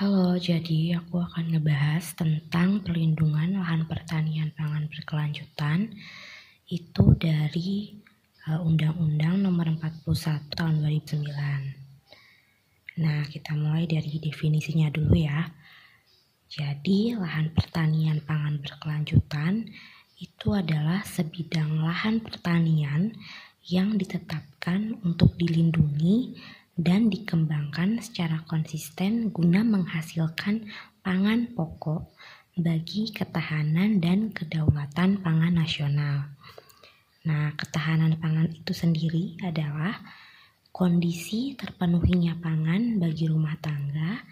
Halo, jadi aku akan ngebahas tentang perlindungan lahan pertanian pangan berkelanjutan itu dari uh, Undang-Undang Nomor 41 Tahun 2009. Nah, kita mulai dari definisinya dulu ya. Jadi, lahan pertanian pangan berkelanjutan itu adalah sebidang lahan pertanian yang ditetapkan untuk dilindungi dan dikembangkan secara konsisten guna menghasilkan pangan pokok bagi ketahanan dan kedaulatan pangan nasional. Nah, ketahanan pangan itu sendiri adalah kondisi terpenuhinya pangan bagi rumah tangga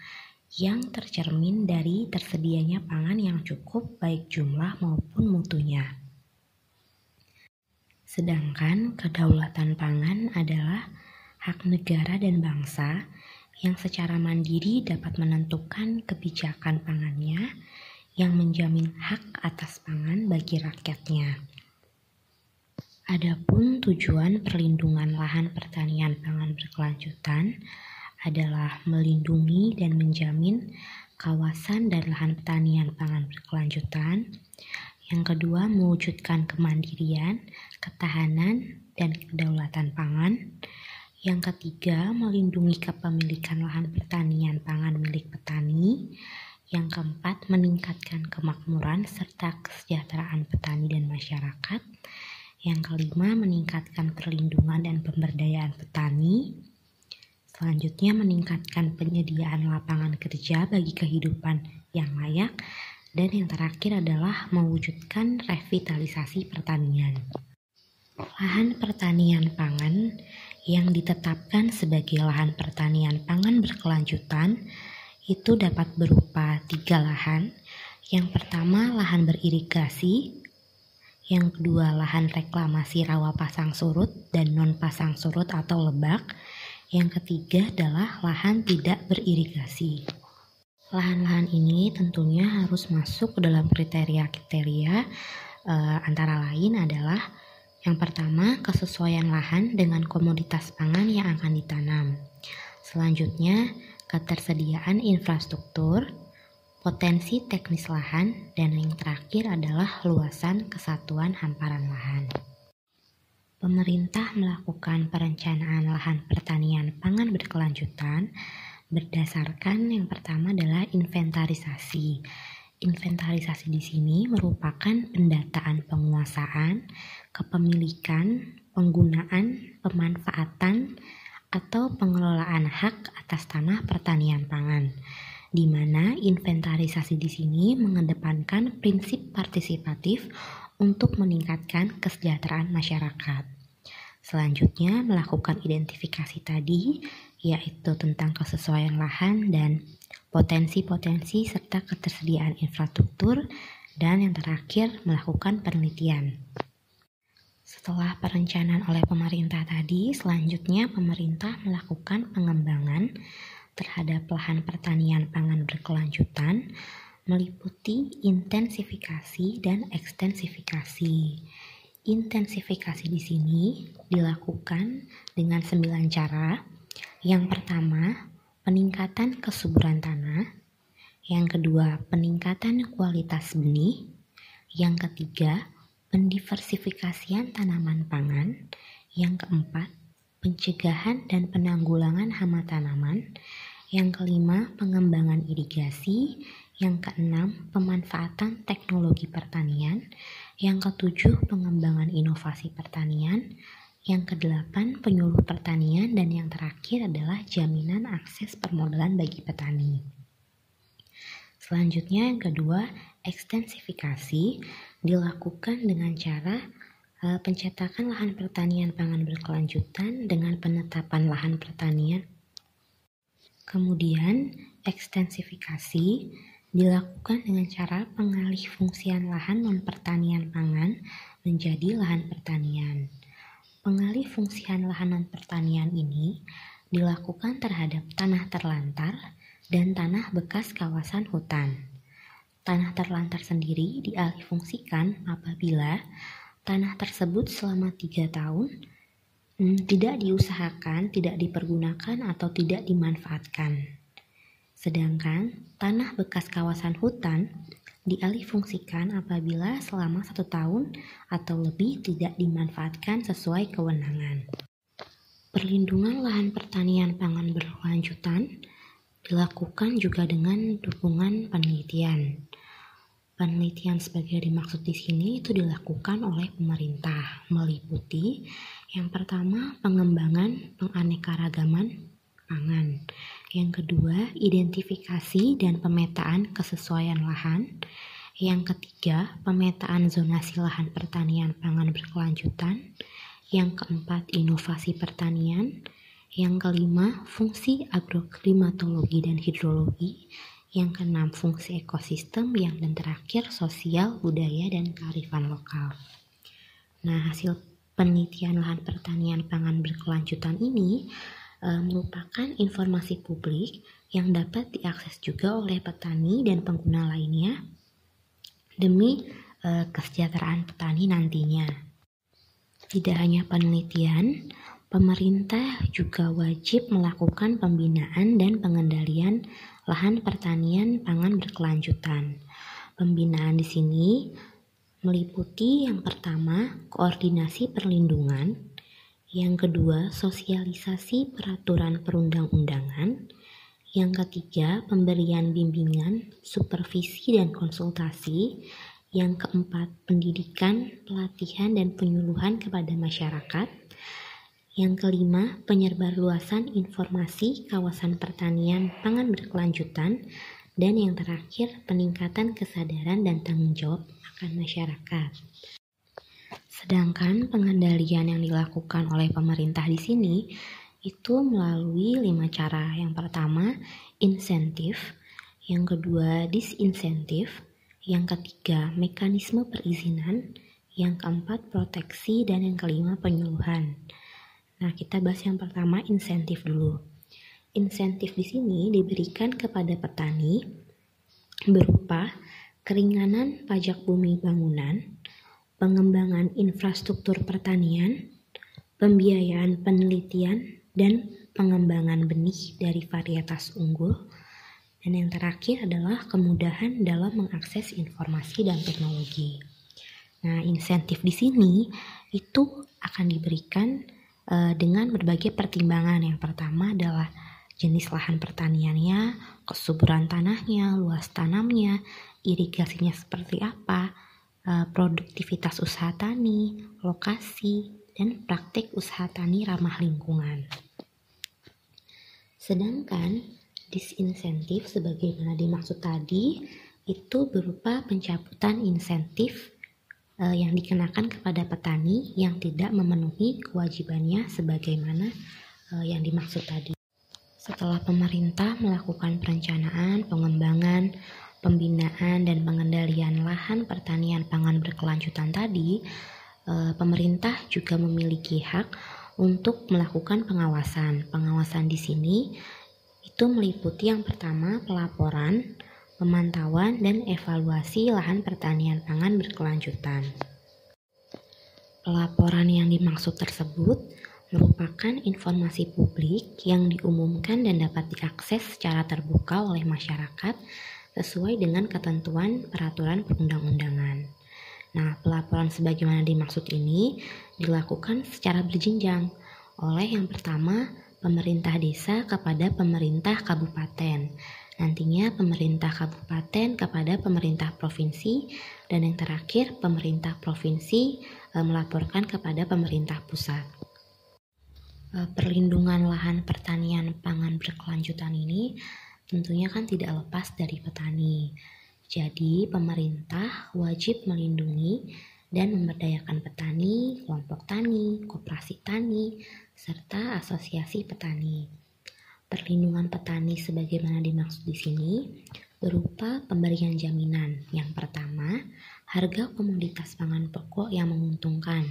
yang tercermin dari tersedianya pangan yang cukup baik jumlah maupun mutunya. Sedangkan kedaulatan pangan adalah hak negara dan bangsa yang secara mandiri dapat menentukan kebijakan pangannya yang menjamin hak atas pangan bagi rakyatnya. Adapun tujuan perlindungan lahan pertanian pangan berkelanjutan adalah melindungi dan menjamin kawasan dan lahan pertanian pangan berkelanjutan. Yang kedua, mewujudkan kemandirian, ketahanan, dan kedaulatan pangan. Yang ketiga, melindungi kepemilikan lahan pertanian pangan milik petani. Yang keempat, meningkatkan kemakmuran serta kesejahteraan petani dan masyarakat. Yang kelima, meningkatkan perlindungan dan pemberdayaan petani. Selanjutnya, meningkatkan penyediaan lapangan kerja bagi kehidupan yang layak. Dan yang terakhir adalah mewujudkan revitalisasi pertanian. Lahan pertanian pangan yang ditetapkan sebagai lahan pertanian pangan berkelanjutan itu dapat berupa tiga lahan. Yang pertama lahan beririgasi, yang kedua lahan reklamasi rawa pasang surut dan non pasang surut atau lebak, yang ketiga adalah lahan tidak beririgasi. Lahan-lahan ini tentunya harus masuk ke dalam kriteria-kriteria e, antara lain adalah yang pertama, kesesuaian lahan dengan komoditas pangan yang akan ditanam. Selanjutnya, ketersediaan infrastruktur, potensi teknis lahan, dan yang terakhir adalah luasan kesatuan hamparan lahan. Pemerintah melakukan perencanaan lahan pertanian pangan berkelanjutan berdasarkan yang pertama adalah inventarisasi Inventarisasi di sini merupakan pendataan penguasaan, kepemilikan, penggunaan, pemanfaatan, atau pengelolaan hak atas tanah pertanian pangan, di mana inventarisasi di sini mengedepankan prinsip partisipatif untuk meningkatkan kesejahteraan masyarakat. Selanjutnya, melakukan identifikasi tadi, yaitu tentang kesesuaian lahan dan potensi-potensi serta ketersediaan infrastruktur, dan yang terakhir melakukan penelitian. Setelah perencanaan oleh pemerintah tadi, selanjutnya pemerintah melakukan pengembangan terhadap lahan pertanian pangan berkelanjutan meliputi intensifikasi dan ekstensifikasi. Intensifikasi di sini dilakukan dengan sembilan cara. Yang pertama, peningkatan kesuburan tanah, yang kedua peningkatan kualitas benih, yang ketiga pendiversifikasian tanaman pangan, yang keempat pencegahan dan penanggulangan hama tanaman, yang kelima pengembangan irigasi, yang keenam pemanfaatan teknologi pertanian, yang ketujuh pengembangan inovasi pertanian, yang kedelapan, penyuluh pertanian. Dan yang terakhir adalah jaminan akses permodalan bagi petani. Selanjutnya yang kedua, ekstensifikasi dilakukan dengan cara uh, pencetakan lahan pertanian pangan berkelanjutan dengan penetapan lahan pertanian. Kemudian, ekstensifikasi dilakukan dengan cara pengalih fungsian lahan non pertanian pangan menjadi lahan pertanian. Pengalih fungsian lahan pertanian ini dilakukan terhadap tanah terlantar dan tanah bekas kawasan hutan. Tanah terlantar sendiri dialih fungsikan apabila tanah tersebut selama tiga tahun hmm, tidak diusahakan, tidak dipergunakan, atau tidak dimanfaatkan. Sedangkan tanah bekas kawasan hutan dialihfungsikan apabila selama satu tahun atau lebih tidak dimanfaatkan sesuai kewenangan. Perlindungan lahan pertanian pangan berkelanjutan dilakukan juga dengan dukungan penelitian. Penelitian sebagai dimaksud di sini itu dilakukan oleh pemerintah meliputi yang pertama pengembangan penganekaragaman pangan. Yang kedua, identifikasi dan pemetaan kesesuaian lahan. Yang ketiga, pemetaan zonasi lahan pertanian pangan berkelanjutan. Yang keempat, inovasi pertanian. Yang kelima, fungsi agroklimatologi dan hidrologi yang keenam fungsi ekosistem, yang dan terakhir sosial, budaya, dan kearifan lokal. Nah, hasil penelitian lahan pertanian pangan berkelanjutan ini e, merupakan informasi publik yang dapat diakses juga oleh petani dan pengguna lainnya demi e, kesejahteraan petani nantinya. Tidak hanya penelitian, pemerintah juga wajib melakukan pembinaan dan pengendalian lahan pertanian pangan berkelanjutan. Pembinaan di sini meliputi yang pertama koordinasi perlindungan, yang kedua sosialisasi peraturan perundang-undangan, yang ketiga pemberian bimbingan, supervisi dan konsultasi, yang keempat pendidikan, pelatihan dan penyuluhan kepada masyarakat, yang kelima, penyebarluasan informasi kawasan pertanian pangan berkelanjutan. Dan yang terakhir, peningkatan kesadaran dan tanggung jawab akan masyarakat. Sedangkan pengendalian yang dilakukan oleh pemerintah di sini itu melalui lima cara. Yang pertama, insentif. Yang kedua, disinsentif. Yang ketiga, mekanisme perizinan. Yang keempat, proteksi. Dan yang kelima, penyuluhan. Nah, kita bahas yang pertama insentif dulu. Insentif di sini diberikan kepada petani berupa keringanan pajak bumi bangunan, pengembangan infrastruktur pertanian, pembiayaan penelitian, dan pengembangan benih dari varietas unggul, dan yang terakhir adalah kemudahan dalam mengakses informasi dan teknologi. Nah, insentif di sini itu akan diberikan uh, dengan berbagai pertimbangan. Yang pertama adalah jenis lahan pertaniannya, kesuburan tanahnya, luas tanamnya, irigasinya seperti apa, produktivitas usaha tani, lokasi, dan praktik usaha tani ramah lingkungan. Sedangkan disinsentif sebagaimana dimaksud tadi itu berupa pencabutan insentif uh, yang dikenakan kepada petani yang tidak memenuhi kewajibannya sebagaimana uh, yang dimaksud tadi. Setelah pemerintah melakukan perencanaan, pengembangan, pembinaan dan pengendalian lahan pertanian pangan berkelanjutan tadi, uh, pemerintah juga memiliki hak untuk melakukan pengawasan. Pengawasan di sini itu meliputi yang pertama pelaporan, pemantauan dan evaluasi lahan pertanian pangan berkelanjutan. Pelaporan yang dimaksud tersebut merupakan informasi publik yang diumumkan dan dapat diakses secara terbuka oleh masyarakat sesuai dengan ketentuan peraturan perundang-undangan. Nah, pelaporan sebagaimana dimaksud ini dilakukan secara berjenjang oleh yang pertama pemerintah desa kepada pemerintah kabupaten Nantinya pemerintah kabupaten kepada pemerintah provinsi dan yang terakhir pemerintah provinsi e, melaporkan kepada pemerintah pusat. E, perlindungan lahan pertanian pangan berkelanjutan ini tentunya kan tidak lepas dari petani. Jadi pemerintah wajib melindungi dan memberdayakan petani, kelompok tani, koperasi tani, serta asosiasi petani. Perlindungan petani sebagaimana dimaksud di sini berupa pemberian jaminan. Yang pertama, harga komoditas pangan pokok yang menguntungkan.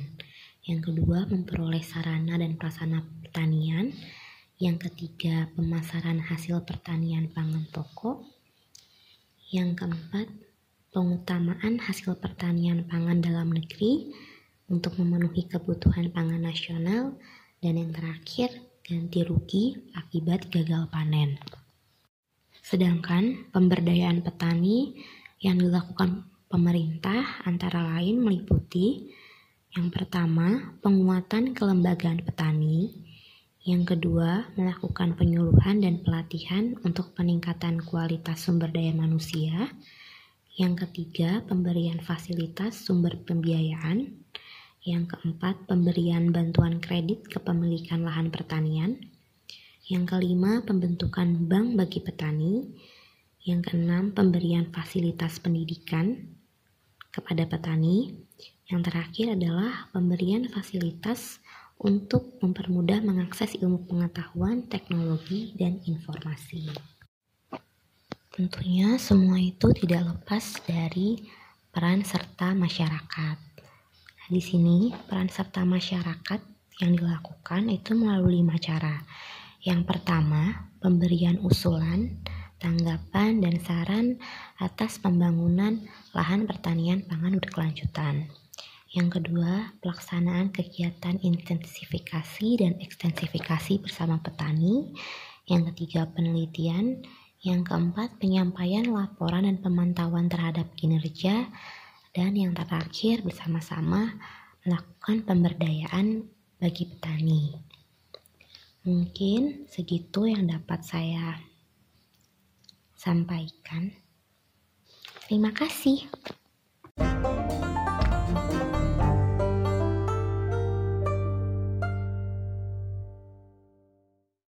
Yang kedua, memperoleh sarana dan prasarana pertanian. Yang ketiga, pemasaran hasil pertanian pangan pokok. Yang keempat, pengutamaan hasil pertanian pangan dalam negeri untuk memenuhi kebutuhan pangan nasional. Dan yang terakhir, ganti rugi akibat gagal panen. Sedangkan pemberdayaan petani yang dilakukan pemerintah antara lain meliputi yang pertama, penguatan kelembagaan petani. Yang kedua, melakukan penyuluhan dan pelatihan untuk peningkatan kualitas sumber daya manusia. Yang ketiga, pemberian fasilitas sumber pembiayaan. Yang keempat, pemberian bantuan kredit kepemilikan lahan pertanian. Yang kelima, pembentukan bank bagi petani. Yang keenam, pemberian fasilitas pendidikan kepada petani. Yang terakhir adalah pemberian fasilitas untuk mempermudah mengakses ilmu pengetahuan, teknologi, dan informasi. Tentunya semua itu tidak lepas dari peran serta masyarakat. Nah, di sini peran serta masyarakat yang dilakukan itu melalui lima cara. Yang pertama, pemberian usulan, tanggapan, dan saran atas pembangunan lahan pertanian pangan berkelanjutan. Yang kedua, pelaksanaan kegiatan intensifikasi dan ekstensifikasi bersama petani. Yang ketiga, penelitian. Yang keempat, penyampaian laporan dan pemantauan terhadap kinerja. Dan yang terakhir, bersama-sama melakukan pemberdayaan bagi petani. Mungkin segitu yang dapat saya sampaikan. Terima kasih.